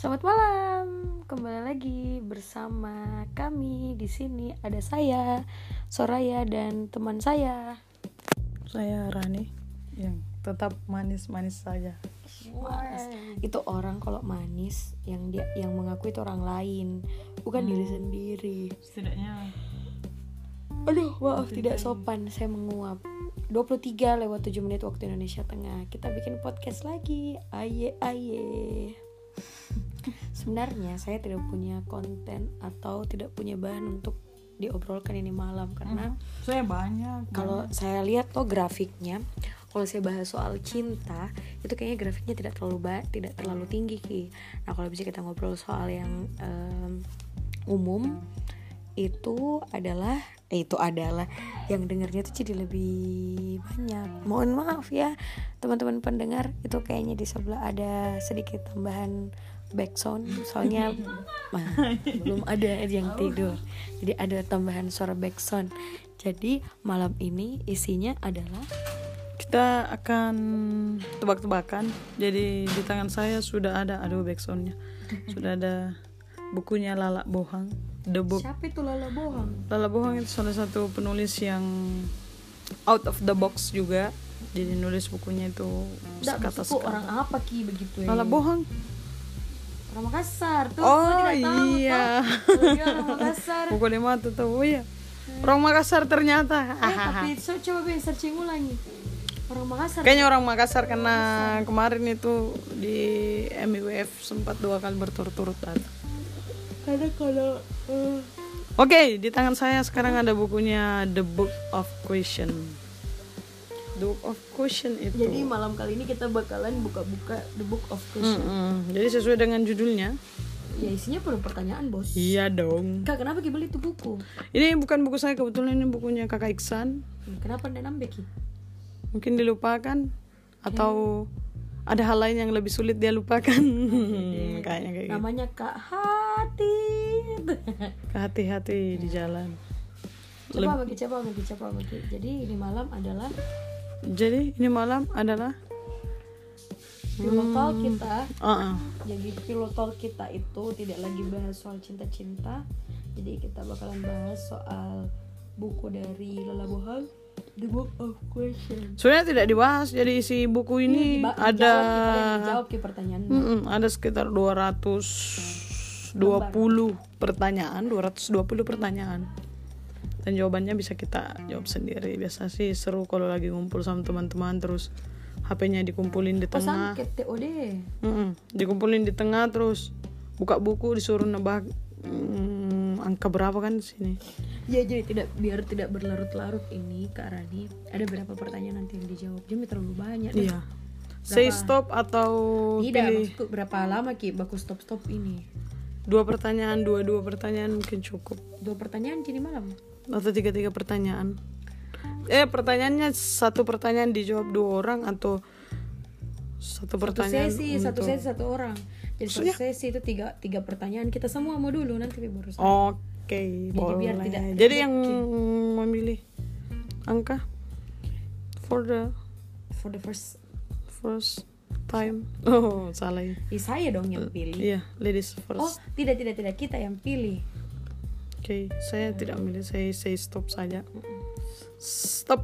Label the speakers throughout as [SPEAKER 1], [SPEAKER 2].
[SPEAKER 1] Selamat malam, kembali lagi bersama kami di sini ada saya, Soraya dan teman saya.
[SPEAKER 2] Saya Rani yang tetap manis-manis saja.
[SPEAKER 1] Mas, itu orang kalau manis yang dia yang mengaku itu orang lain, bukan diri sendiri.
[SPEAKER 2] Setidaknya
[SPEAKER 1] Aduh, maaf tidak sopan saya menguap. 23 lewat 7 menit waktu Indonesia Tengah. Kita bikin podcast lagi. Aye aye. Sebenarnya saya tidak punya konten atau tidak punya bahan untuk diobrolkan ini malam karena
[SPEAKER 2] saya banyak.
[SPEAKER 1] kalau saya lihat tuh grafiknya kalau saya bahas soal cinta itu kayaknya grafiknya tidak terlalu ba tidak terlalu tinggi ki. Nah kalau bisa kita ngobrol soal yang em, umum itu adalah eh, itu adalah yang dengarnya tuh jadi lebih banyak. Mohon maaf ya teman-teman pendengar itu kayaknya di sebelah ada sedikit tambahan background soalnya mah, belum ada yang tidur jadi ada tambahan suara background jadi malam ini isinya adalah
[SPEAKER 2] kita akan tebak-tebakan. Jadi di tangan saya sudah ada aduh backsoundnya. Sudah ada bukunya Lala Bohang. The Book.
[SPEAKER 1] siapa itu Lala Bohang
[SPEAKER 2] Lala Bohang itu salah satu penulis yang out of the box juga. Jadi nulis bukunya itu
[SPEAKER 1] Nggak, maksudku
[SPEAKER 2] sekata.
[SPEAKER 1] orang apa ki begitu ya
[SPEAKER 2] Lala Bohang.
[SPEAKER 1] orang Makassar tuh
[SPEAKER 2] Oh,
[SPEAKER 1] tidak tahu
[SPEAKER 2] iya.
[SPEAKER 1] toh. Kalau dia orang Makassar
[SPEAKER 2] Buku lima tuh tahu oh iya. Orang Makassar ternyata.
[SPEAKER 1] eh tapi so, coba be searching ulangi orang Makassar
[SPEAKER 2] Kayaknya orang Makassar karena kemarin itu di MIWF sempat dua kali berturut-turut
[SPEAKER 1] karena kalau eh,
[SPEAKER 2] Oke, di tangan saya sekarang ada bukunya The Book of Question. The Book of Question itu.
[SPEAKER 1] jadi malam kali ini kita bakalan buka-buka the book of question
[SPEAKER 2] Mm-mm. Jadi sesuai dengan judulnya.
[SPEAKER 1] ya isinya penuh pertanyaan bos
[SPEAKER 2] Iya dong.
[SPEAKER 1] kak kenapa ki beli itu buku
[SPEAKER 2] Ini bukan buku saya kebetulan ini bukunya Kakak Iksan.
[SPEAKER 1] kenapa ndak nambah ki
[SPEAKER 2] Mungkin dilupakan atau ada hal lain yang lebih sulit dia lupakan. Kayaknya kayak gitu.
[SPEAKER 1] namanya kak hati
[SPEAKER 2] Hati-hati di jalan.
[SPEAKER 1] coba bagi coba bagi coba bagi jadi ini malam adalah
[SPEAKER 2] Jadi ini malam adalah
[SPEAKER 1] pilotol kita.
[SPEAKER 2] uh
[SPEAKER 1] jadi pilotol kita itu tidak lagi bahas soal cinta-cinta. Jadi kita bakalan bahas soal buku dari Lala Bohang. The Book of Question
[SPEAKER 2] Sebenarnya tidak dibahas. Jadi isi buku ini
[SPEAKER 1] Diba-
[SPEAKER 2] ada
[SPEAKER 1] dijawab ki pertanyaan
[SPEAKER 2] ada sekitar 220 pertanyaan, 220 pertanyaan. Dan jawabannya bisa kita jawab sendiri. Biasa sih seru kalau lagi ngumpul sama teman-teman terus HP-nya dikumpulin di tengah.
[SPEAKER 1] TOD
[SPEAKER 2] Mm-mm, dikumpulin di tengah terus buka buku disuruh nebak mm, angka berapa kan di sini.
[SPEAKER 1] ya jadi tidak biar tidak berlarut-larut ini Kak Rani ada berapa pertanyaan nanti yang dijawab jadi terlalu banyak.
[SPEAKER 2] Iya. Say stop atau
[SPEAKER 1] tidak
[SPEAKER 2] pilih
[SPEAKER 1] maksudku berapa lama ki baku stop-stop ini
[SPEAKER 2] dua pertanyaan, dua-dua pertanyaan mungkin cukup.
[SPEAKER 1] dua pertanyaan kini malam
[SPEAKER 2] atau tiga tiga pertanyaan. Eh pertanyaannya satu pertanyaan dijawab dua orang atau satu
[SPEAKER 1] satu
[SPEAKER 2] pertanyaan
[SPEAKER 1] sesi satu
[SPEAKER 2] untuk-
[SPEAKER 1] sesi satu orang. Jadi satu sesi itu tiga tiga pertanyaan. Kita semua mau dulu nanti baru
[SPEAKER 2] oke boleh
[SPEAKER 1] biar tidak
[SPEAKER 2] jadi yang memilih angka for the
[SPEAKER 1] for the first
[SPEAKER 2] first time. Oh salah ya
[SPEAKER 1] saya dong yang pilih.
[SPEAKER 2] iya ladies
[SPEAKER 1] oh
[SPEAKER 2] first
[SPEAKER 1] tidak tidak tidak. Kita yang pilih
[SPEAKER 2] oke saya tidak memilih saya saya stop saja stop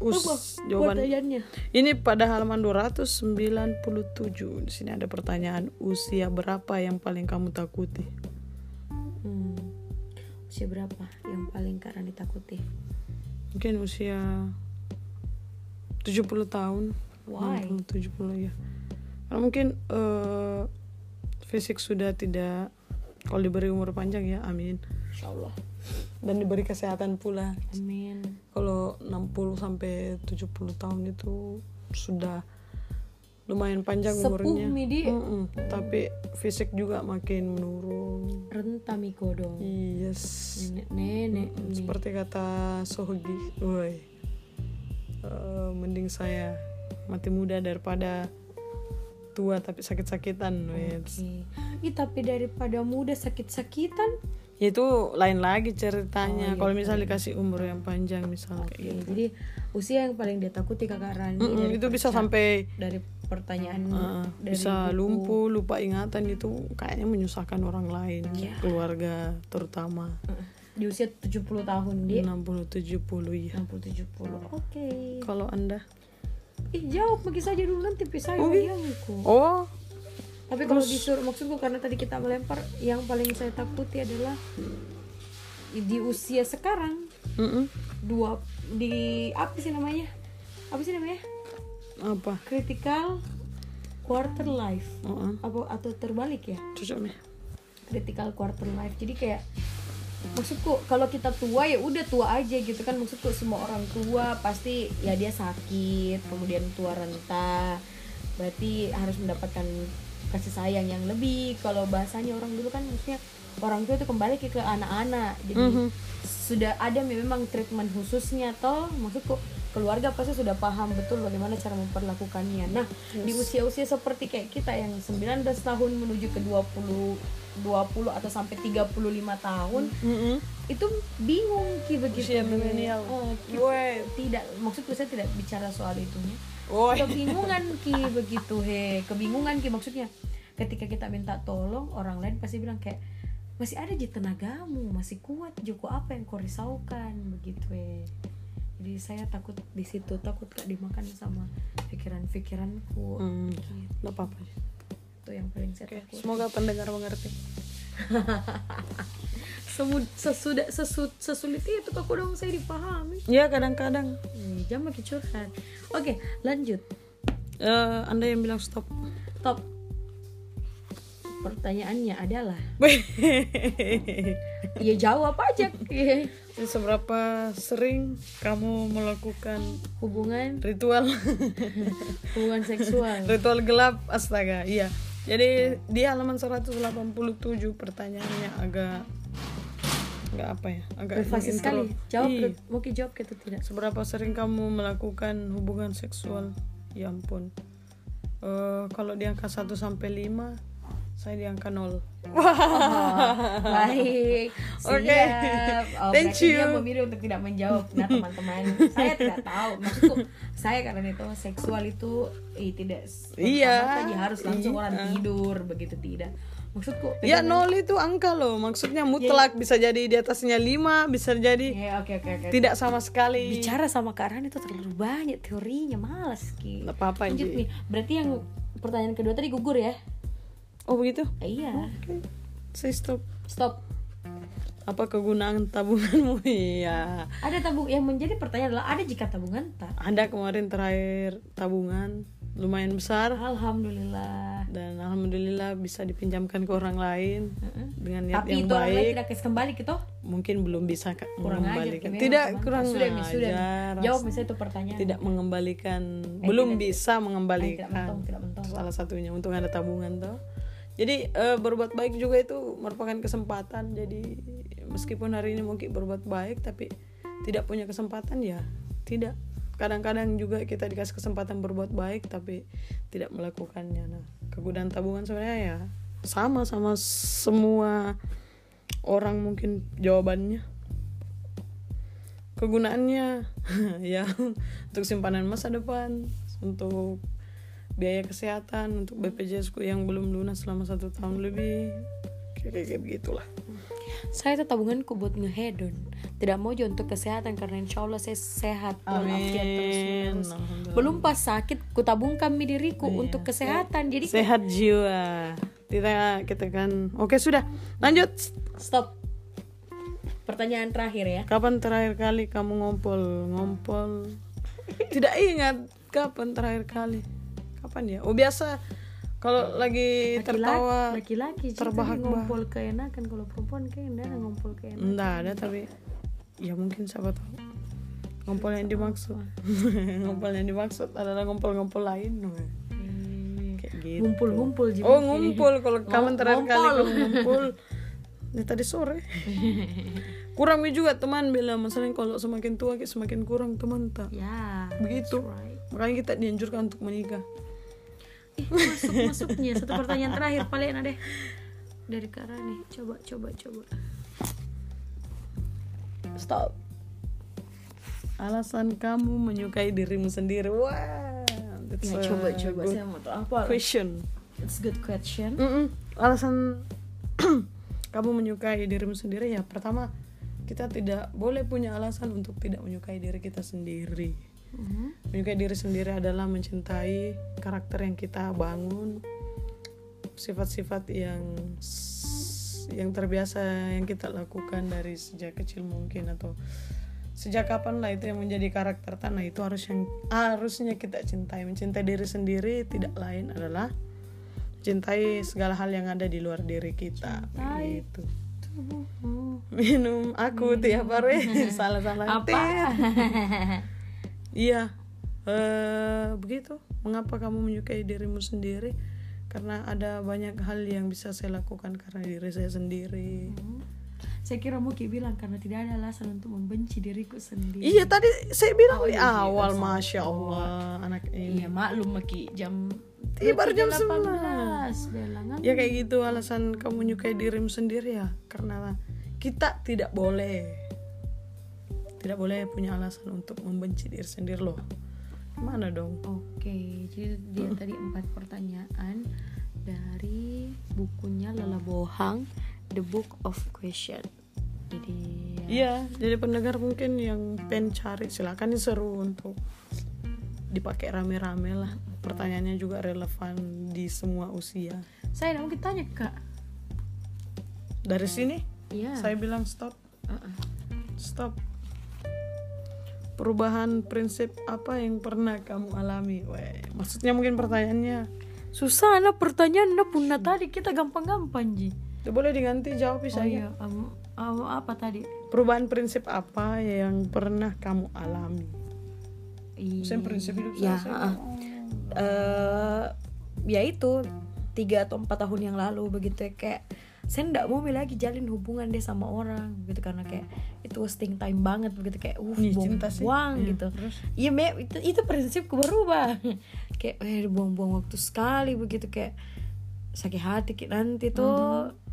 [SPEAKER 2] Us, jawaban
[SPEAKER 1] pertanyaannya
[SPEAKER 2] Ini pada halaman 297 di sini ada pertanyaan usia berapa yang paling kamu takuti?
[SPEAKER 1] hmm. usia berapa yang paling karena ditakuti
[SPEAKER 2] Mungkin usia 70 tahun.
[SPEAKER 1] Why?
[SPEAKER 2] 60, 70 ya. Karena mungkin eh, fisik sudah tidak kalau diberi umur panjang ya, amin.
[SPEAKER 1] Insya Allah
[SPEAKER 2] Dan diberi kesehatan pula.
[SPEAKER 1] amin
[SPEAKER 2] Kalau 60 sampai 70 tahun itu sudah lumayan panjang
[SPEAKER 1] sepuh
[SPEAKER 2] umurnya.
[SPEAKER 1] midi
[SPEAKER 2] Mm-mm, tapi fisik juga makin menurun.
[SPEAKER 1] rentamiko dong
[SPEAKER 2] Yes.
[SPEAKER 1] nenek nenek nih.
[SPEAKER 2] Seperti kata Sohogi, woi. Eh, mending saya mati muda daripada tua tapi sakit-sakitan.
[SPEAKER 1] Oke. Ih, tapi daripada muda sakit-sakitan
[SPEAKER 2] Ya itu lain lagi ceritanya.
[SPEAKER 1] Oh, iya,
[SPEAKER 2] Kalau misalnya dikasih umur yang panjang misalnya kayak
[SPEAKER 1] Oke,
[SPEAKER 2] gitu.
[SPEAKER 1] jadi usia yang paling dia takuti kakak Rani
[SPEAKER 2] Mm-mm,
[SPEAKER 1] dari
[SPEAKER 2] itu bisa sampai
[SPEAKER 1] dari pertanyaan
[SPEAKER 2] Ah,
[SPEAKER 1] dari
[SPEAKER 2] bisa
[SPEAKER 1] buku.
[SPEAKER 2] lumpuh lupa ingatan itu kayaknya menyusahkan orang lain
[SPEAKER 1] Iya.
[SPEAKER 2] keluarga terutama
[SPEAKER 1] di usia 70 tahun dia
[SPEAKER 2] 60 70 ya
[SPEAKER 1] 60 70 oke
[SPEAKER 2] kalau anda
[SPEAKER 1] ih jawab bagi saja dulu nanti pisah
[SPEAKER 2] Oke.
[SPEAKER 1] diamku
[SPEAKER 2] oh.
[SPEAKER 1] Tapi kalau disuruh maksudku karena tadi kita melempar yang paling saya takuti adalah di usia sekarang
[SPEAKER 2] mm-mm.
[SPEAKER 1] dua di apa sih namanya? Apa sih namanya?
[SPEAKER 2] Apa?
[SPEAKER 1] Critical quarter life.
[SPEAKER 2] Oh,
[SPEAKER 1] apa atau terbalik ya?
[SPEAKER 2] Cocok nih.
[SPEAKER 1] Critical quarter life. Jadi kayak maksudku kalau kita tua ya udah tua aja gitu kan. Maksudku semua orang tua pasti ya dia sakit kemudian tua renta berarti harus mendapatkan kasih sayang yang lebih. Kalau bahasanya orang dulu kan maksudnya orang tua itu kembali ke ke anak-anak. Jadi
[SPEAKER 2] Mhm.
[SPEAKER 1] sudah ada memang treatment khususnya toh. Maksudku keluarga pasti sudah paham betul bagaimana cara memperlakukannya. Nah di usia-usia seperti kayak kita yang 19 tahun menuju ke 20 20 atau sampai 35 tahun
[SPEAKER 2] Mm-mm.
[SPEAKER 1] itu bingung ki begitu
[SPEAKER 2] Usia milenial.
[SPEAKER 1] Oh, tidak maksudku saya tidak bicara soal itunya
[SPEAKER 2] Woi.
[SPEAKER 1] kebingungan ki begitu he kebingungan ki maksudnya ketika kita minta tolong orang lain pasti bilang kayak masih ada di tenagamu masih kuat Joko apa yang kau risaukan begitu he jadi saya takut di situ takut gak dimakan sama pikiran-pikiranku
[SPEAKER 2] Hmm,
[SPEAKER 1] gitu.
[SPEAKER 2] apa-apa
[SPEAKER 1] itu yang paling saya
[SPEAKER 2] Oke,
[SPEAKER 1] takut.
[SPEAKER 2] semoga pendengar mengerti.
[SPEAKER 1] Semud, sesudah sesut, sesulit itu kok dong saya dipahami.
[SPEAKER 2] Ya kadang-kadang.
[SPEAKER 1] Eh, jangan makin curhat. Oke lanjut.
[SPEAKER 2] Eh, anda yang bilang stop.
[SPEAKER 1] Top pertanyaannya adalah ya jawab aja.
[SPEAKER 2] Seberapa sering kamu melakukan
[SPEAKER 1] hubungan
[SPEAKER 2] ritual?
[SPEAKER 1] Hubungan seksual.
[SPEAKER 2] Ritual gelap astaga iya jadi di halaman 187 pertanyaannya agak agak apa ya? Agak
[SPEAKER 1] privasi sekali. Jawab
[SPEAKER 2] Iya.
[SPEAKER 1] mungkin jawab gitu tidak.
[SPEAKER 2] Seberapa sering kamu melakukan hubungan seksual? Ya ampun. Eh, kalau di angka 1 sampai 5 saya di angka 0
[SPEAKER 1] baik.
[SPEAKER 2] Oke.
[SPEAKER 1] siap. Oh,
[SPEAKER 2] Thank
[SPEAKER 1] berarti dia
[SPEAKER 2] you.
[SPEAKER 1] memilih untuk tidak menjawab nah teman-teman. Saya tidak tahu. Maksudku saya karena itu seksual itu eh, tidak
[SPEAKER 2] Iya.
[SPEAKER 1] tadi harus langsung
[SPEAKER 2] Iya.
[SPEAKER 1] orang tidur begitu tidak. Maksudku
[SPEAKER 2] ya 0 itu angka loh. Maksudnya mutlak bisa jadi di atasnya 5 bisa jadi
[SPEAKER 1] ya oke oke oke.
[SPEAKER 2] tidak sama sekali.
[SPEAKER 1] Bicara sama Kak Arhan itu terlalu banyak teorinya malas ki.
[SPEAKER 2] Apa-apa
[SPEAKER 1] lanjut nih. Berarti yang pertanyaan kedua tadi gugur ya
[SPEAKER 2] oh begitu?
[SPEAKER 1] Iya.
[SPEAKER 2] Oke. Saya stop.
[SPEAKER 1] Stop.
[SPEAKER 2] Apa kegunaan tabunganmu? Iya.
[SPEAKER 1] Ada tabung yang menjadi pertanyaan adalah ada jika tabungan tak?
[SPEAKER 2] Anda kemarin terakhir tabungan lumayan besar.
[SPEAKER 1] Alhamdulillah.
[SPEAKER 2] Dan alhamdulillah bisa dipinjamkan ke orang lain dengan niat
[SPEAKER 1] tapi
[SPEAKER 2] yang
[SPEAKER 1] itu
[SPEAKER 2] baik.
[SPEAKER 1] tidak kasih kembali gitu
[SPEAKER 2] mungkin belum bisa
[SPEAKER 1] kurang ajar
[SPEAKER 2] mengembalikan.
[SPEAKER 1] memang,
[SPEAKER 2] tidak kurang
[SPEAKER 1] sudah Mi, sudah
[SPEAKER 2] ajar.
[SPEAKER 1] Jawab misalnya itu pertanyaan.
[SPEAKER 2] Tidak mengembalikan
[SPEAKER 1] Eh,
[SPEAKER 2] belum
[SPEAKER 1] tidak,
[SPEAKER 2] bisa
[SPEAKER 1] Eh, tidak
[SPEAKER 2] mengembalikan.
[SPEAKER 1] mentong tidak mentong
[SPEAKER 2] salah satunya untuk ada tabungan tuh jadi eh, berbuat baik juga itu merupakan kesempatan. Jadi meskipun hari ini mungkin berbuat baik tapi tidak punya kesempatan ya tidak. Kadang-kadang juga kita dikasih kesempatan berbuat baik tapi tidak melakukannya. Nah kegunaan tabungan sebenarnya ya sama sama semua orang mungkin jawabannya. Kegunaannya ya untuk simpanan masa depan untuk biaya kesehatan untuk BPJS ku yang belum lunas selama satu tahun lebih. Kayak begitulah.
[SPEAKER 1] Saya tabunganku buat ngehedon. Tidak mau juga untuk kesehatan karena insya Allah saya sehat. Walafiat terus menerus.
[SPEAKER 2] Alhamdulillah.
[SPEAKER 1] belum pas sakit ku tabungkan mi diriku
[SPEAKER 2] Iya.
[SPEAKER 1] untuk kesehatan. Jadi
[SPEAKER 2] sehat jiwa. Kita kita kan. Oke sudah. Lanjut.
[SPEAKER 1] Stop. Pertanyaan terakhir ya.
[SPEAKER 2] Kapan terakhir kali kamu ngompol? Ngompol. Tidak ingat kapan terakhir kali kapan ya? Oh biasa. Kalau lagi tertawa
[SPEAKER 1] laki-laki tapi ngompol keenakan kalau perempuan kayak enggak ada ngompol keenakan
[SPEAKER 2] enggak ada tapi ya mungkin siapa tahu. Ngompol yang dimaksud. ngompol yang dimaksud adalah ngompol-ngompol lain kayak gitu.
[SPEAKER 1] Ngumpul-ngumpul
[SPEAKER 2] oh ngumpul kalau kamu terakhir kali ngumpul. Ini tadi sore. Kurang juga teman bilang masalahnya kalau semakin tua kayak semakin kurang teman tak?
[SPEAKER 1] Ya
[SPEAKER 2] begitu.
[SPEAKER 1] right.
[SPEAKER 2] makanya kita dianjurkan untuk menikah
[SPEAKER 1] Ih, masuk masuknya satu pertanyaan terakhir paling deh dari Kara nih coba coba coba
[SPEAKER 2] stop alasan kamu menyukai dirimu sendiri wah It's
[SPEAKER 1] Ya, coba coba saya mau tahu apa.
[SPEAKER 2] question.
[SPEAKER 1] It's good question.
[SPEAKER 2] Mm-mm. Alasan kamu menyukai dirimu sendiri ya pertama kita tidak boleh punya alasan untuk tidak menyukai diri kita sendiri. Menyukai diri sendiri adalah mencintai karakter yang kita bangun, sifat-sifat yang yang terbiasa yang kita lakukan dari sejak kecil mungkin atau sejak kapan lah itu yang menjadi karakter tanah itu harus yang harusnya kita cintai mencintai diri sendiri tidak lain adalah cintai segala hal yang ada di luar diri kita
[SPEAKER 1] Cintai.
[SPEAKER 2] gitu
[SPEAKER 1] Tubuhmu.
[SPEAKER 2] minum aku tiap hari salah salah
[SPEAKER 1] Apa?
[SPEAKER 2] Iya, eh begitu. Mengapa kamu menyukai dirimu sendiri? Karena ada banyak hal yang bisa saya lakukan karena diri saya sendiri.
[SPEAKER 1] Hmm. Saya kira Muki bilang karena tidak ada alasan untuk membenci diriku sendiri.
[SPEAKER 2] Iya tadi saya bilang
[SPEAKER 1] Oh,
[SPEAKER 2] di
[SPEAKER 1] iya, iya,
[SPEAKER 2] awal,
[SPEAKER 1] sorry.
[SPEAKER 2] masya Allah anak ini.
[SPEAKER 1] Iya maklum Maki jam
[SPEAKER 2] Iya, baru jam
[SPEAKER 1] 18 belangan.
[SPEAKER 2] Ya kayak gitu alasan kamu menyukai dirimu sendiri ya karena kita tidak boleh tidak boleh punya alasan untuk membenci diri sendiri loh. Mana dong?
[SPEAKER 1] Oke, jadi dia tadi empat pertanyaan dari bukunya Lala Bohang, The Book of Question. Jadi ya,
[SPEAKER 2] Iya, jadi pendengar mungkin yang pengen cari silakan seru untuk dipakai rame-rame lah. Pertanyaannya juga relevan di semua usia.
[SPEAKER 1] saya mau kita tanya kak.
[SPEAKER 2] Dari sini
[SPEAKER 1] Iya.
[SPEAKER 2] saya bilang stop,
[SPEAKER 1] Uh-uh.
[SPEAKER 2] stop. Perubahan prinsip apa yang pernah kamu alami? Weh, maksudnya mungkin pertanyaannya
[SPEAKER 1] Susah nah pertanyaan nah punah tadi kita gampang-gampang ji.
[SPEAKER 2] itu boleh diganti jawab bisa
[SPEAKER 1] Oh
[SPEAKER 2] ya.
[SPEAKER 1] iya, um, um, apa tadi?
[SPEAKER 2] Perubahan prinsip apa yang pernah kamu alami? Saya prinsip hidup saya.
[SPEAKER 1] Ya,
[SPEAKER 2] saya
[SPEAKER 1] uh-uh. eh ya itu tiga atau empat tahun yang lalu begitu ya, kayak saya nggak mau lagi jalin hubungan deh sama orang gitu. Karena kayak itu wasting time banget begitu kayak uh buang-buang
[SPEAKER 2] Iya,
[SPEAKER 1] gitu. iya me itu itu prinsipku berubah kayak eh buang-buang waktu sekali begitu. Kayak sakit hati kayak nanti tuh.
[SPEAKER 2] Mhm.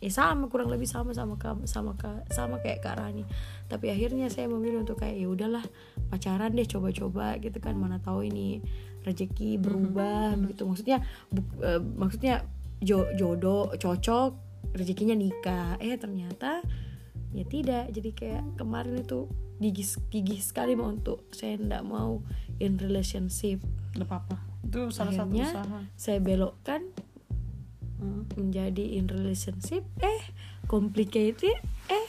[SPEAKER 1] ya sama kurang lebih sama sama kamu sama ka- sama kayak Kak Rani. Tapi akhirnya saya memilih untuk kayak ya udahlah pacaran deh coba-coba gitu kan. Mana tahu ini rezeki berubah gitu. Maksudnya bu- eh, maksudnya jo- jodoh cocok rezekinya nikah eh ternyata ya tidak jadi kayak kemarin itu gigih gigih sekali mau untuk saya ndak mau in relationship
[SPEAKER 2] Gak apa-apa. Itu salah satu
[SPEAKER 1] akhirnya
[SPEAKER 2] usaha.
[SPEAKER 1] saya belokkan
[SPEAKER 2] Hmm.
[SPEAKER 1] menjadi in relationship eh complicated eh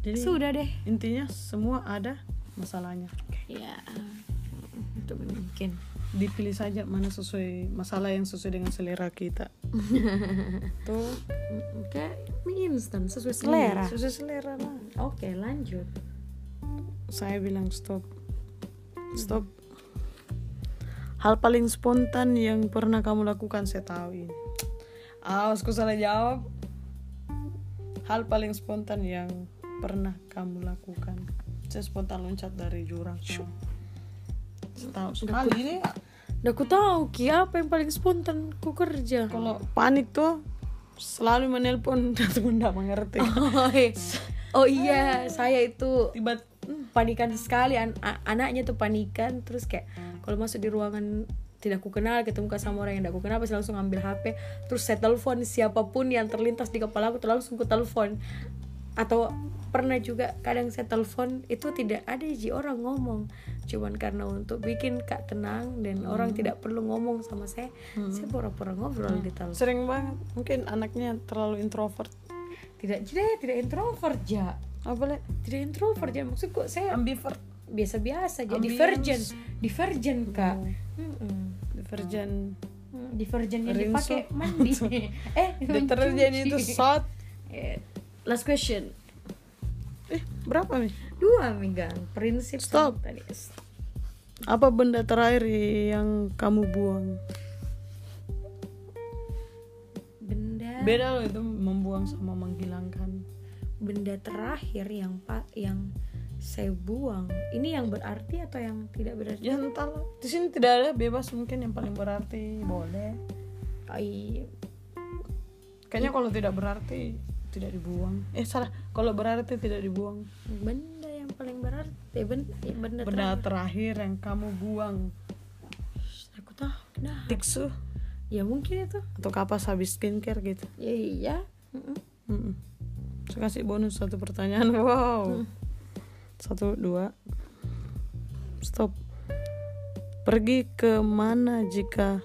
[SPEAKER 2] Jadi
[SPEAKER 1] sudah deh
[SPEAKER 2] intinya semua ada masalahnya.
[SPEAKER 1] ya itu mungkin
[SPEAKER 2] Dipilih saja mana sesuai masalah yang sesuai dengan selera kita. Tuh
[SPEAKER 1] kayak mie instan sesuai selera
[SPEAKER 2] Sesuai selera lah.
[SPEAKER 1] oke lanjut
[SPEAKER 2] Saya bilang stop. Stop. Hal paling spontan yang pernah kamu lakukan saya tahu ini. Awas, aku salah jawab. Hal paling spontan yang pernah kamu lakukan. Saya spontan loncat dari jurang. Saya tahu sekali ini.
[SPEAKER 1] Udah aku tahu ki apa yang paling spontan ku kerja
[SPEAKER 2] Kalau panik tuh selalu menelpon teman tidak mengerti.
[SPEAKER 1] oh, iya. oh iya saya itu
[SPEAKER 2] Tiba
[SPEAKER 1] panikan sekali an- anaknya tuh panikan terus kayak kalau masuk di ruangan tidak ku kenal ketemu sama orang yang tidak ku kenal pasti langsung ambil HP terus saya telepon siapa pun yang terlintas di kepala aku tuh langsung ku telepon atau pernah juga kadang saya telepon itu tidak ada ji orang ngomong cuman karena untuk bikin kak tenang dan orang tidak perlu ngomong sama saya saya pura-pura ngobrol di telepon
[SPEAKER 2] sering banget. Mungkin anaknya terlalu introvert.
[SPEAKER 1] tidak tidak tidak introvert ja
[SPEAKER 2] Apa le?
[SPEAKER 1] tidak introvert ja maksudku saya
[SPEAKER 2] Ambivert.
[SPEAKER 1] biasa-biasa aja
[SPEAKER 2] Ambience.
[SPEAKER 1] divergen divergen kak.
[SPEAKER 2] Divergen.
[SPEAKER 1] Hmm, divergen yang
[SPEAKER 2] Rinso.
[SPEAKER 1] dipakai mandi eh
[SPEAKER 2] Deterjen itu salt.
[SPEAKER 1] Last question
[SPEAKER 2] Eh, berapa nih?
[SPEAKER 1] dua minggang prinsip
[SPEAKER 2] Stop.
[SPEAKER 1] tadi
[SPEAKER 2] Apa benda terakhir yang kamu buang?
[SPEAKER 1] benda
[SPEAKER 2] Beda loh itu membuang sama menghilangkan.
[SPEAKER 1] benda terakhir yang pak yang saya buang ini yang berarti atau yang tidak berarti
[SPEAKER 2] Ya entahlah. Di sini tidak ada bebas mungkin yang paling berarti boleh.
[SPEAKER 1] Ai,
[SPEAKER 2] Kayaknya kalau tidak berarti tidak dibuang. Eh salah. Kalau berarti tidak dibuang.
[SPEAKER 1] benda yang paling berarti eh, ben, eh, benda,
[SPEAKER 2] Benda
[SPEAKER 1] terakhir.
[SPEAKER 2] terakhir yang kamu buang.
[SPEAKER 1] nah
[SPEAKER 2] tiksu
[SPEAKER 1] ya mungkin itu
[SPEAKER 2] atau kapas habis skincare gitu
[SPEAKER 1] ya iya Mm-mm.
[SPEAKER 2] Mm-mm. Saya kasih bonus satu pertanyaan wow satu dua stop pergi ke mana jika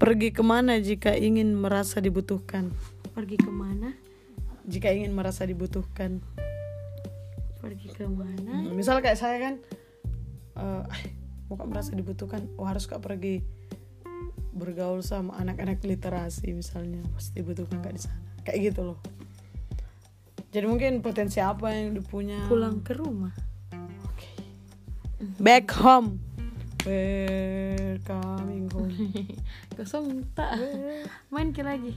[SPEAKER 2] pergi ke mana jika ingin merasa dibutuhkan
[SPEAKER 1] pergi ke mana?
[SPEAKER 2] Jika ingin merasa dibutuhkan.
[SPEAKER 1] Pergi ke mana?
[SPEAKER 2] Hmm, misal kayak saya kan eh ah, mau kak merasa dibutuhkan oh harus kak pergi bergaul sama anak-anak literasi misalnya pasti dibutuhkan kak di sana. Kayak gitu loh. Jadi mungkin potensi apa yang dipunya?
[SPEAKER 1] Pulang ke rumah.
[SPEAKER 2] Back home. We're coming home.
[SPEAKER 1] Kosong tak. Main ke lagi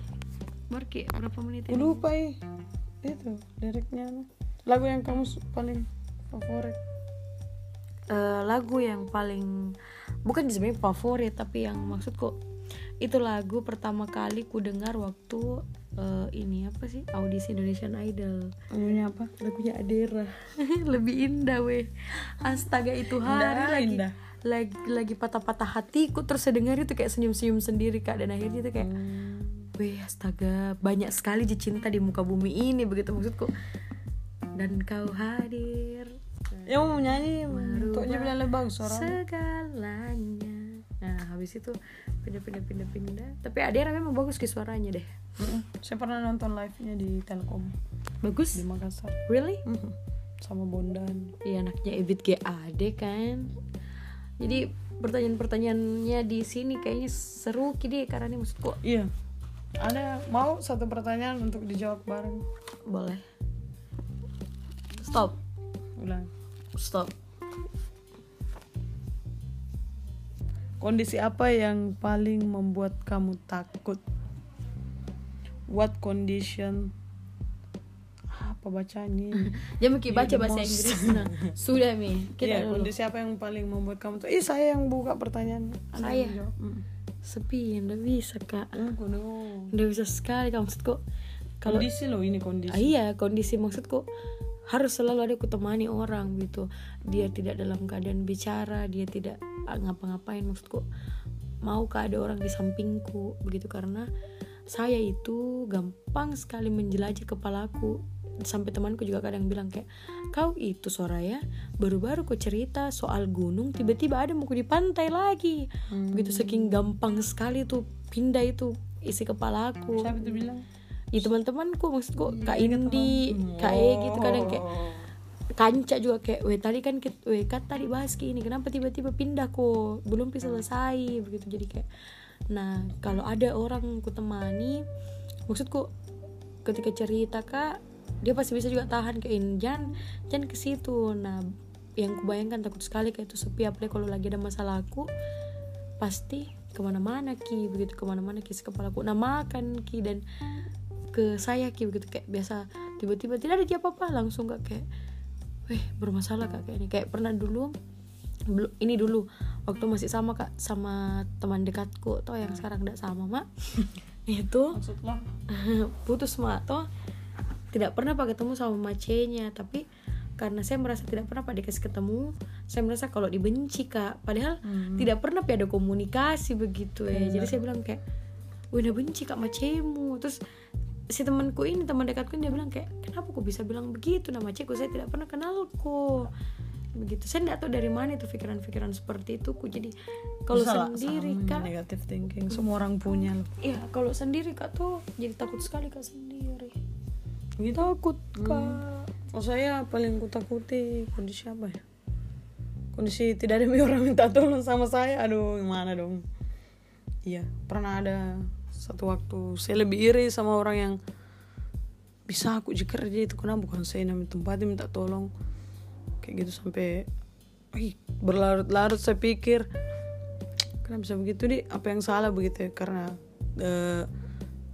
[SPEAKER 1] Barki berapa menit ini?
[SPEAKER 2] lupa ih itu liriknya lagu yang kamu paling favorit.
[SPEAKER 1] Eh, lagu yang paling bukan sebenarnya favorit tapi yang maksudku itu lagu pertama kali ku dengar waktu eh, ini apa sih? Audisi Indonesian Idol.
[SPEAKER 2] Lagunya apa?
[SPEAKER 1] Lagunya Adera. Lebih indah weh. Astaga itu hari
[SPEAKER 2] Indah,
[SPEAKER 1] lagi
[SPEAKER 2] indah.
[SPEAKER 1] lagi lagi patah-patah hatiku terus saya dengar itu kayak senyum-senyum sendiri kak. Dan akhirnya itu kayak weh astaga. Banyak sekali cinta di muka bumi ini begitu maksudku. Dan kau hadir.
[SPEAKER 2] Yang mau nyanyi kok bilang lebih bagus suara
[SPEAKER 1] segalanya. Nah habis itu pindah-pindah pindah-pindah. Tapi Adera memang bagus ke suaranya deh.
[SPEAKER 2] Saya pernah nonton live nya di Telkom.
[SPEAKER 1] Bagus?
[SPEAKER 2] Di Makassar.
[SPEAKER 1] Really?
[SPEAKER 2] Sama Bondan.
[SPEAKER 1] Iya anaknya Ebit GAD kan. Jadi pertanyaan-pertanyaannya di sini kayaknya seru kini karena ini maksudku.
[SPEAKER 2] Iya ada mau satu pertanyaan untuk dijawab bareng?
[SPEAKER 1] Boleh. Stop.
[SPEAKER 2] Ulang.
[SPEAKER 1] Stop.
[SPEAKER 2] Kondisi apa yang paling membuat kamu takut? What condition? Apa bacanya
[SPEAKER 1] jangan mungkin baca bahasa. Inggris. Nah sudah mi. Kita dulu.
[SPEAKER 2] kondisi apa yang paling membuat kamu tuh ih saya yang buka pertanyaan. Anda
[SPEAKER 1] Saya?
[SPEAKER 2] yang jawab.
[SPEAKER 1] Sepi ndak bisa kak.
[SPEAKER 2] Aku dong.
[SPEAKER 1] ndak bisa sekali kak maksudku. Kalau
[SPEAKER 2] kondisi loh ini kondisi.
[SPEAKER 1] Ah, iya kondisi. Maksudku harus selalu ada kutemani orang gitu. Dia tidak dalam keadaan bicara dia tidak ah, ngapa-ngapain. Maksudku mau ke ada orang di sampingku? Begitu karena saya itu gampang sekali menjelajah kepalaku. Sampai temanku juga kadang bilang kayak kau itu Soraya baru-baru kau cerita soal gunung tiba-tiba ada muka di pantai lagi. Begitu saking gampang sekali tuh pindah itu isi kepalaku
[SPEAKER 2] siapa itu bilang?
[SPEAKER 1] Ya teman-temanku maksudku kak
[SPEAKER 2] Iya,
[SPEAKER 1] Indi kak E gitu kadang kayak kanca juga kayak weh tadi kan weh kan tadi bahas ini kenapa tiba-tiba pindah kok belum bisa selesai begitu. Jadi kayak nah kalau ada orang ku temani maksudku ketika cerita kak dia pasti bisa juga tahan kayak ini jangan jangan ke situ. Nah yang kubayangkan takut sekali kayak itu sepi. Apalagi kalau lagi ada masalah aku pasti ke mana-mana ki. Begitu ke mana-mana ki kepalaku nah makan ki dan ke saya ki. Begitu kayak biasa. Tiba-tiba tidak ada dia apa-apa. Langsung gak kayak weh bermasalah kak. Kayak ini. Kayak pernah dulu ini dulu. Waktu masih sama kak sama teman dekatku. Toh yang sekarang tidak sama mak. Itu
[SPEAKER 2] maksudnya
[SPEAKER 1] putus mak. Toh tidak pernah pak ketemu sama macenya tapi karena saya merasa tidak pernah pak dikasih ketemu saya merasa kalau dibenci kak. Padahal tidak pernah pak ada komunikasi begitu ya. Jadi saya bilang kayak udah benci kak macemu. Terus si temanku ini teman dekatku ini dia bilang kayak kenapa kok bisa bilang begitu? Nama cekku saya tidak pernah kenal kok begitu. Saya tidak tahu dari mana itu pikiran-pikiran seperti itu ku jadi kalau sendiri kak
[SPEAKER 2] negative thinking semua orang punya loh.
[SPEAKER 1] Iya, kalau sendiri kak tuh jadi takut sekali kak sendiri.
[SPEAKER 2] Gitu
[SPEAKER 1] Takut kak.
[SPEAKER 2] oh saya paling kutakuti kondisi apa ya? Kondisi tidak ada orang minta tolong sama saya. Aduh gimana dong? Iya pernah ada satu waktu saya lebih iri sama orang yang bisa aku kerja itu. Kenapa? Bukan saya yang tempatnya minta tolong. Kayak gitu sampai berlarut-larut saya pikir. Kenapa bisa begitu di apa yang salah begitu ya? Karena eh,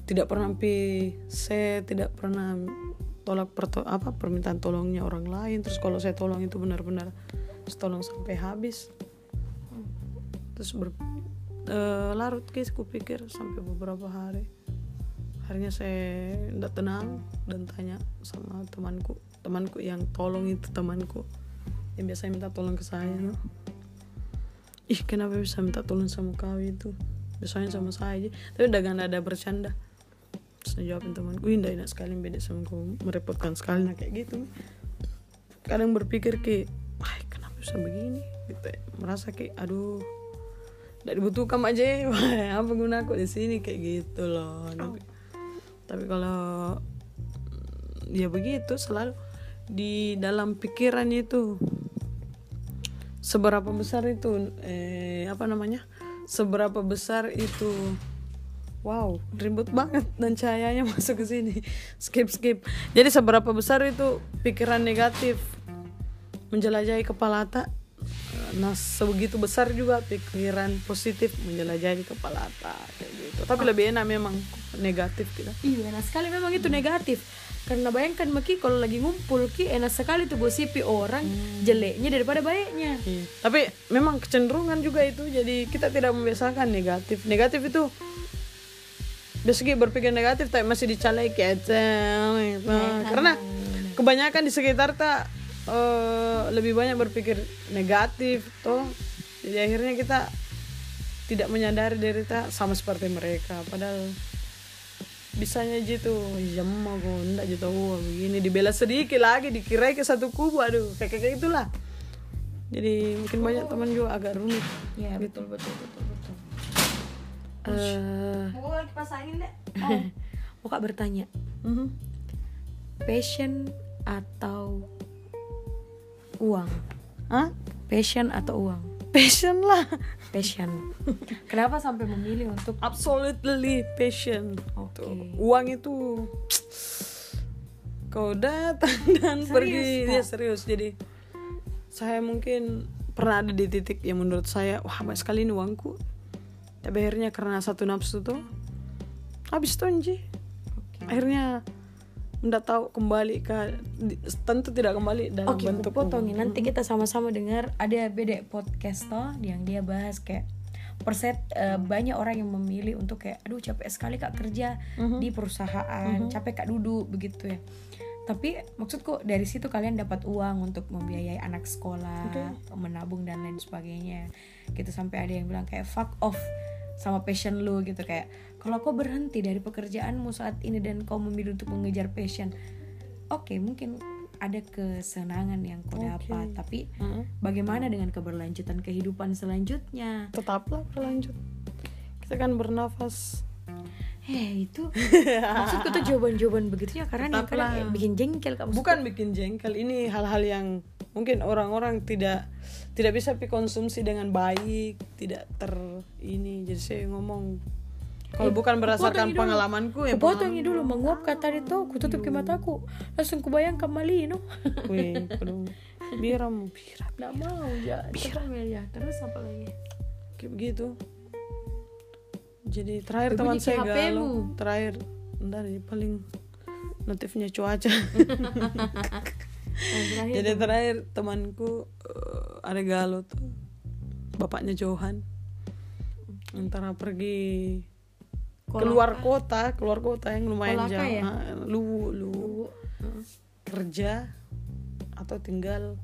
[SPEAKER 2] tidak pernah saya tidak pernah tolak perto apa permintaan tolongnya orang lain. Terus kalau saya tolong itu benar-benar tolong sampai habis. Terus ber, eh, larut guys kupikir sampai beberapa hari. Akhirnya saya tidak tenang dan tanya sama temanku temanku yang tolong itu temanku yang biasanya minta tolong ke saya. No. ih kenapa bisa minta tolong sama kau itu? Biasanya sama saya aja. Tapi udah gak ada bercanda terus dia jawabin temanku ih enak sekali beda sama kau merepotkan sekali nah kayak gitu. Kadang berpikir ke wah kenapa bisa begini? Gitu merasa kayak aduh tidak dibutuhkan aja apa guna aku di sini? Kayak gitu loh. Tapi, tapi kalau ya begitu selalu di dalam pikiran itu seberapa besar itu eh apa namanya? Seberapa besar itu wow ribut banget dan cahayanya masuk ke sini. Skip skip. Jadi seberapa besar itu pikiran negatif menjelajahi kepala tak nah sebegitu besar juga pikiran positif menjelajahi kepala tak kayak gitu. Tapi lebih enak memang negatif kita
[SPEAKER 1] iya enak sekali. Memang itu negatif. Karena bayangkan Maki kalau lagi ngumpul Ki enak sekali tuh gosipi orang hmm. jeleknya daripada baiknya.
[SPEAKER 2] Iya. tapi memang kecenderungan juga itu. Jadi kita tidak membiasakan negatif. Negatif itu biasanya berpikir negatif tapi masih dicalai kayak gitu. Nah, karena kebanyakan di sekitar tak uh, lebih banyak berpikir negatif toh. Jadi akhirnya kita tidak menyadari diri kita sama seperti mereka. Padahal bisanya gitu jam mau ndak gitu oh, begini. Dibela sedikit lagi dikira ke satu kubu aduh kayak kayak itulah. Jadi mungkin banyak teman juga agak rumit.
[SPEAKER 1] Ya betul betul betul
[SPEAKER 2] uh,
[SPEAKER 1] mau lagi pasangin deh oh. mau kak bertanya. -huh. passion atau uang?
[SPEAKER 2] Hah?
[SPEAKER 1] passion atau uang?
[SPEAKER 2] Passion lah.
[SPEAKER 1] Passion. Kenapa sampai memilih untuk
[SPEAKER 2] absolutely passion.
[SPEAKER 1] Okay.
[SPEAKER 2] uang itu kau datang dan serius, pergi. Dia ya serius. Jadi saya mungkin pernah ada di titik yang menurut saya wah banyak sekali ini uangku tapi akhirnya karena satu nafsu tuh habis tuh okay. akhirnya nggak tahu kembali ke tentu tidak kembali dalam
[SPEAKER 1] okay,
[SPEAKER 2] bentuk
[SPEAKER 1] potongin nanti kita sama-sama dengar ada beda podcast toh yang dia bahas kayak perset uh, banyak orang yang memilih untuk kayak aduh capek sekali kak kerja uh-huh. di perusahaan uh-huh. capek kak duduk begitu ya tapi maksudku dari situ kalian dapat uang untuk membiayai anak sekolah okay. menabung dan lain sebagainya gitu sampai ada yang bilang kayak fuck off sama passion lu gitu kayak kalau kau berhenti dari pekerjaanmu saat ini dan kau memilih untuk mengejar passion oke okay, mungkin ada kesenangan yang kau okay. dapat tapi uh-huh. bagaimana dengan keberlanjutan kehidupan selanjutnya
[SPEAKER 2] tetaplah berlanjut kita kan bernafas
[SPEAKER 1] Hei itu maksudku tuh jawaban-jawaban begitunya karena Tetaplah. yang bikin jengkel kamu.
[SPEAKER 2] Bukan bikin jengkel ini hal-hal yang mungkin orang-orang tidak tidak bisa konsumsi dengan baik tidak ter ini. Jadi saya ngomong kalau eh, bukan berdasarkan pengalamanku
[SPEAKER 1] ya potong dulu menguap kata itu aku tutup ke mataku langsung kubayangkan Malino
[SPEAKER 2] wih biram biram
[SPEAKER 1] nggak mau. Ya biram ya terus apa lagi?
[SPEAKER 2] kayak begitu jadi terakhir teman saya galau. terakhir dari paling notifnya cuaca. Nah, jadi terakhir temanku uh, ada galau tuh. Bapaknya Johan antara pergi Kolaka. keluar kota keluar kota yang lumayan Kolaka jauh. ya? lu lu uh. kerja atau tinggal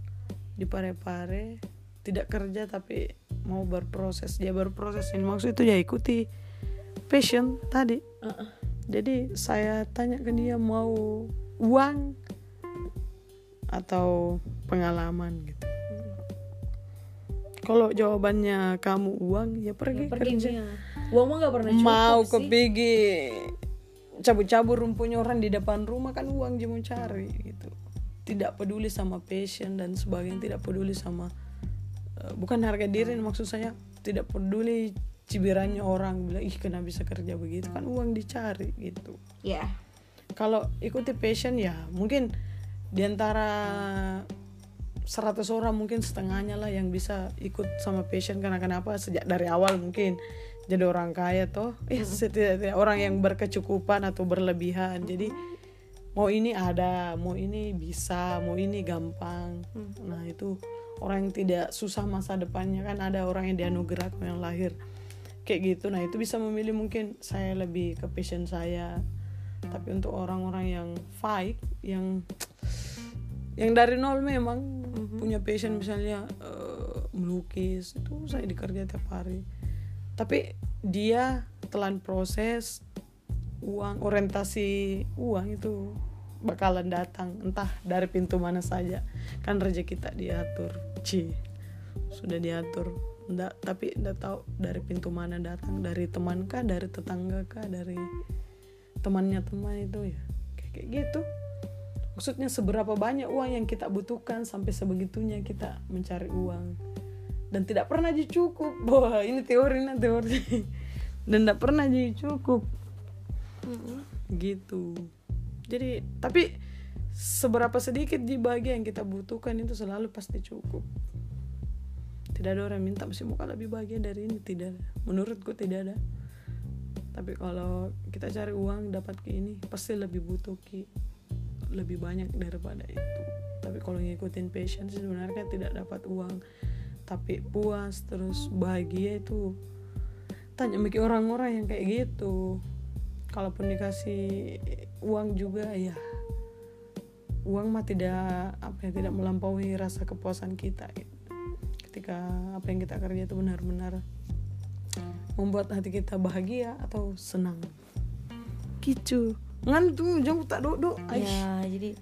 [SPEAKER 2] di Pare-Pare. Tidak kerja tapi mau berproses. Dia berproses ini. Maksud itu ya ikuti passion tadi. Uh -uh. jadi saya tanya ke dia mau uang atau pengalaman? Gitu. Kalau jawabannya kamu uang ya pergi, ya, pergi kerja
[SPEAKER 1] uang mah gak pernah cukup
[SPEAKER 2] mau ke pergi cabut-cabut rumputnya orang di depan rumah kan uang dia mau cari gitu. Tidak peduli sama passion dan sebagainya tidak peduli sama uh, bukan harga diri maksud saya tidak peduli cibirannya orang bilang ih kenapa bisa kerja begitu? Kan uang dicari gitu.
[SPEAKER 1] Ya yeah.
[SPEAKER 2] kalau ikuti passion ya mungkin di antara 100 orang mungkin setengahnya lah yang bisa ikut sama passion. Karena kenapa? Sejak dari awal mungkin jadi orang kaya toh. Eh setidaknya orang yang berkecukupan atau berlebihan. Jadi mau ini ada mau ini bisa mau ini gampang. Nah itu orang yang tidak susah masa depannya. Kan ada orang yang dianugerahkan yang lahir kayak gitu. Nah itu bisa memilih mungkin saya lebih ke passion saya. Tapi untuk orang-orang yang fight yang yang dari nol memang mm-hmm. punya passion misalnya uh, melukis itu saya dikerja tiap hari. Tapi dia telan proses uang orientasi uang itu bakalan datang entah dari pintu mana saja. Kan rezeki kita diatur. Ci sudah diatur ndak tapi ndak tahu dari pintu mana datang dari teman kah dari tetangga kah dari temannya teman itu ya. Kayak, kayak gitu. Maksudnya seberapa banyak uang yang kita butuhkan sampai sebegitunya kita mencari uang. Dan tidak pernah jadi cukup wah ini teori nah teori. Dan tidak pernah jadi cukup gitu. Jadi tapi seberapa sedikit di bagian yang kita butuhkan itu selalu pasti cukup tidak ada orang minta masih mau lebih bahagia dari ini tidak ada. Menurutku tidak ada. Tapi kalau kita cari uang dapat ke ini pasti lebih butuh ki lebih banyak daripada itu. Tapi kalau ngikutin passion sih sebenarnya tidak dapat uang. Tapi puas terus bahagia itu tanya mikir orang-orang yang kayak gitu. Kalaupun dikasih uang juga ya uang mah tidak apa ya tidak melampaui rasa kepuasan kita gitu. Ketika apa yang kita kerja itu benar-benar membuat hati kita bahagia atau senang. Gitu. Ngantuk jauh tak duduk
[SPEAKER 1] ya jadi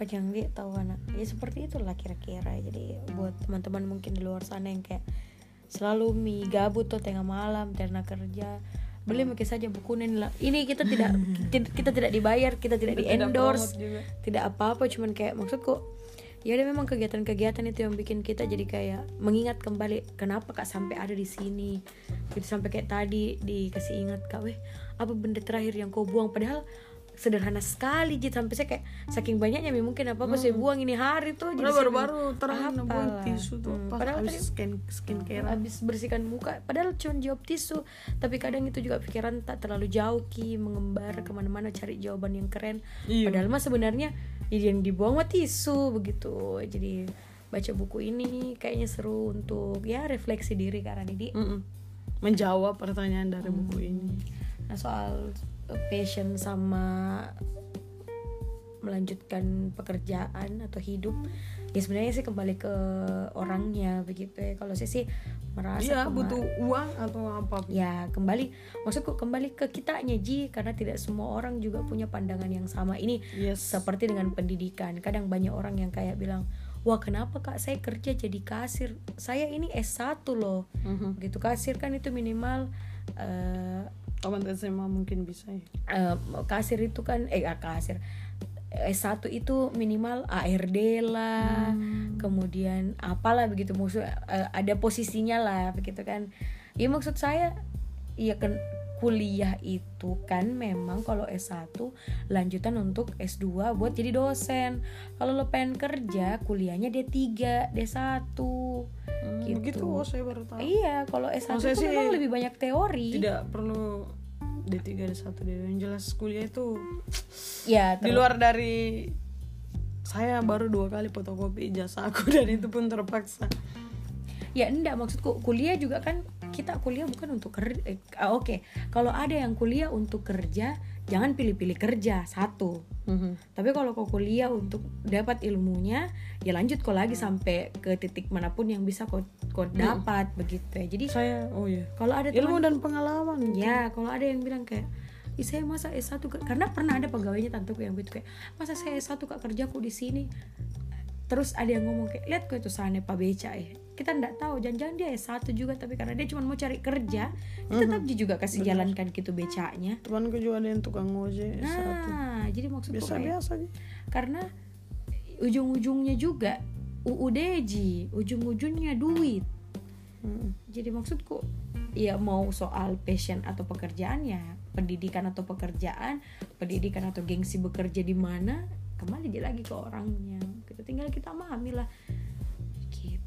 [SPEAKER 1] panjang dia tahu anak. Ya seperti itulah kira-kira. Jadi buat teman-teman mungkin di luar sana yang kayak selalu mi gabut tuh tengah malam karena kerja beli mungkin saja buku ini lah. Ini kita tidak kita tidak dibayar kita tidak di endorse tidak apa-apa. Cuman kayak maksudku ya ada memang kegiatan-kegiatan itu yang bikin kita jadi kayak mengingat kembali kenapa kak sampai ada di sini. Gitu sampai kayak tadi dikasih ingat kak weh apa benda terakhir yang kau buang? Padahal sederhana sekali jadi sampai saya kayak saking banyaknya mungkin apa apa hmm. saya buang ini hari tuh?
[SPEAKER 2] Jadi baru-baru terang buang tisu tuh. Hmm.
[SPEAKER 1] padahal habis skin skincare habis bersihkan muka padahal cuma jawab tisu. Tapi kadang itu juga pikiran tak terlalu jauh ki mengembar ke mana-mana cari jawaban yang keren. Iya. padahal mah sebenarnya yang dibuang mah tisu begitu jadi baca buku ini kayaknya seru untuk ya refleksi diri karena Didi mm -mm.
[SPEAKER 2] menjawab pertanyaan dari hmm. buku ini
[SPEAKER 1] nah soal passion sama melanjutkan pekerjaan atau hidup ya sebenarnya sih kembali ke orangnya begitu ya. Kalau saya sih merasa
[SPEAKER 2] dia butuh uang atau apa?
[SPEAKER 1] Ya kembali maksudku kembali ke kitanya ji karena tidak semua orang juga punya pandangan yang sama. Ini yes. seperti dengan pendidikan. Kadang banyak orang yang kayak bilang wah kenapa kak? Saya kerja jadi kasir. Saya ini S1 loh. Mm -hmm. gitu kasir kan itu minimal uh,
[SPEAKER 2] Taman SMA mungkin bisa ya.
[SPEAKER 1] Uh, kasir itu kan eh kasir S1 itu minimal ARD lah, hmm. kemudian apalah begitu maksud uh, ada posisinya lah begitu kan. Ya maksud saya ya kan kuliah itu kan memang kalau S1 lanjutan untuk S2 buat jadi dosen. Kalau lo pengen kerja, kuliahnya D3, D1.
[SPEAKER 2] Hmm, gitu. Begitu, oh saya baru tahu.
[SPEAKER 1] Iya, kalau S1 itu memang lebih banyak teori.
[SPEAKER 2] Tidak perlu D3 D1 D2 yang jelas kuliah itu
[SPEAKER 1] ya
[SPEAKER 2] di luar dari saya baru dua kali fotokopi ijazah aku dan itu pun terpaksa
[SPEAKER 1] ya enggak maksudku kuliah juga kan kita kuliah bukan untuk kerja eh, oke okay. kalau ada yang kuliah untuk kerja jangan pilih-pilih kerja satu mm-hmm. Tapi kalau kau kuliah untuk dapat ilmunya ya lanjut kau lagi sampai ke titik mana pun yang bisa kau kau mm. dapat mm. begitu ya jadi
[SPEAKER 2] saya oh ya
[SPEAKER 1] kalau ada
[SPEAKER 2] ilmu teman, dan pengalaman
[SPEAKER 1] ya kalau ada yang bilang kayak Ih, saya masa S1 karena pernah ada pegawainya tanteku yang gitu kayak masa saya S1 kak kerjaku di sini terus ada yang ngomong kayak lihat kok itu sana Pak Beca ya kita nggak tahu jangan-jangan dia S1 juga tapi karena dia cuma mau cari kerja kita tetap mm -hmm. juga kasih Bener. jalankan gitu becanya
[SPEAKER 2] temanku juga ada yang tukang ngojek
[SPEAKER 1] nah
[SPEAKER 2] S1.
[SPEAKER 1] jadi maksudku
[SPEAKER 2] biasa-biasa aja
[SPEAKER 1] karena ujung-ujungnya juga UUDJ ujung-ujungnya duit hmm. jadi maksudku ya mau soal passion atau pekerjaan ya pendidikan atau pekerjaan pendidikan atau gengsi bekerja di mana kembali dia lagi ke orangnya kita tinggal kita memahami lah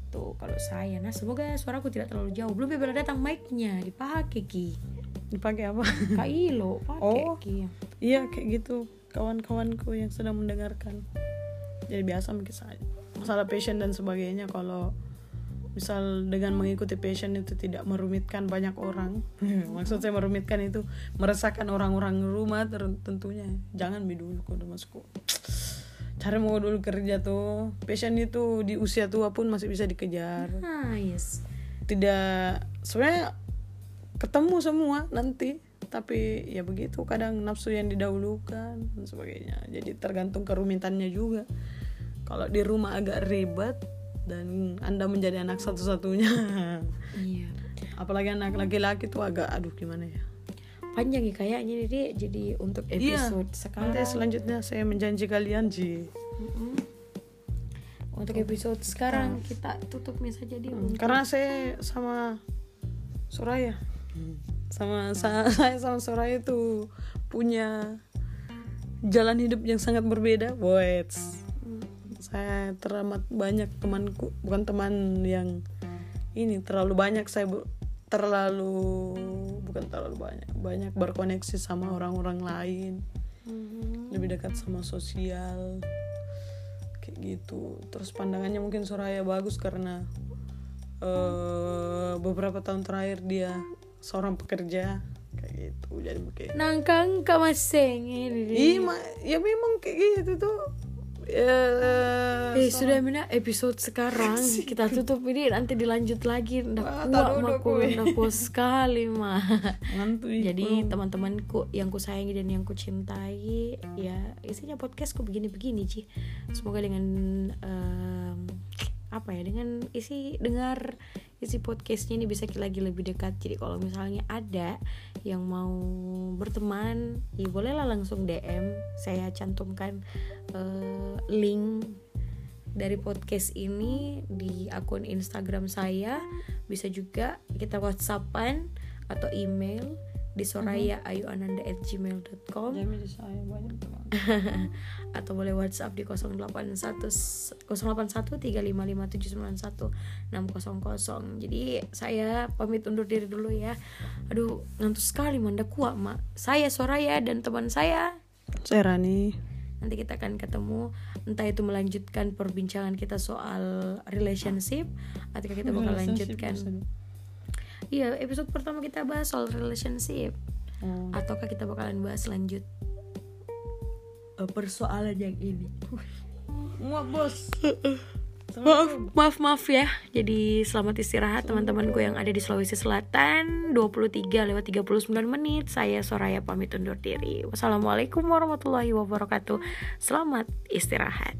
[SPEAKER 1] gitu. Kalau saya nah semoga suaraku tidak terlalu jauh. Belum bila datang mic-nya. Dipakai ki.
[SPEAKER 2] Dipakai apa?
[SPEAKER 1] Kailo pakai oh, ki.
[SPEAKER 2] iya kayak gitu. Kawan-kawanku yang sedang mendengarkan. Jadi biasa mungkin saya masalah passion dan sebagainya. Kalau misal dengan mengikuti passion itu tidak merumitkan banyak orang. Maksud saya merumitkan itu meresahkan orang-orang rumah tentunya. Jangan dulu kalau masuk cari mau dulu kerja tuh passion itu di usia tua pun masih bisa dikejar.
[SPEAKER 1] Nice.
[SPEAKER 2] Tidak sebenarnya ketemu semua nanti tapi ya begitu kadang nafsu yang didahulukan dan sebagainya. Jadi tergantung kerumitannya juga. Kalau di rumah agak ribet dan anda menjadi anak satu-satunya.
[SPEAKER 1] Iya.
[SPEAKER 2] Apalagi anak laki-laki tuh agak aduh gimana ya
[SPEAKER 1] panjang ya kayaknya jadi jadi untuk episode sekarang.
[SPEAKER 2] Nanti selanjutnya saya menjanji kalian ji.
[SPEAKER 1] Mm-mm. untuk episode sekarang kita tutupnya saja di untuk
[SPEAKER 2] karena saya sama Soraya. Sama sa- saya sama Soraya itu punya jalan hidup yang sangat berbeda Wait. saya teramat banyak temanku bukan teman yang ini terlalu banyak saya terlalu bukan terlalu banyak. Banyak berkoneksi sama orang-orang lain.
[SPEAKER 1] Mhm.
[SPEAKER 2] lebih dekat sama sosial. Kayak gitu. Terus pandangannya mungkin Soraya bagus karena eh beberapa tahun terakhir dia seorang pekerja. Kayak gitu. Jadi mungkin
[SPEAKER 1] nangkang kamaseng ini
[SPEAKER 2] iya ya memang kayak gitu tuh ya
[SPEAKER 1] Eh sudah mina. Episode sekarang kita tutup ini. Nanti dilanjut lagi. Ndak kuat aku ndak kuat sekali mah jadi teman-temanku yang ku sayangi dan yang ku cintai ya isinya podcastku begini-begini Ci. Semoga dengan em, apa ya dengan isi dengar isi podcastnya ini bisa lagi lebih dekat. Jadi kalau misalnya ada yang mau berteman ya bolehlah langsung DM saya cantumkan eh, link dari podcast ini di akun Instagram saya. Bisa juga kita whatsappan atau email di sorayaayuananda@gmail.com
[SPEAKER 2] Jamil saya banyak teman
[SPEAKER 1] atau boleh WhatsApp di 081 081 600. Jadi saya pamit undur diri dulu ya. Aduh, ngantuk sekali manda kuat, Mak. Saya Soraya dan teman saya
[SPEAKER 2] saya Rani
[SPEAKER 1] nanti kita akan ketemu entah itu melanjutkan perbincangan kita soal relationship atau kita bakal lanjutkan. Iya episode pertama kita bahas soal relationship.
[SPEAKER 2] Oh.
[SPEAKER 1] ataukah kita bakalan bahas lanjut? Eh, persoalan yang ini.
[SPEAKER 2] Muak bos.
[SPEAKER 1] Maaf maaf maaf ya. Jadi selamat istirahat teman-temanku yang ada di Sulawesi Selatan. 23 lewat 39 menit. Saya Soraya pamit undur diri. Wassalamualaikum warahmatullahi wabarakatuh. Selamat istirahat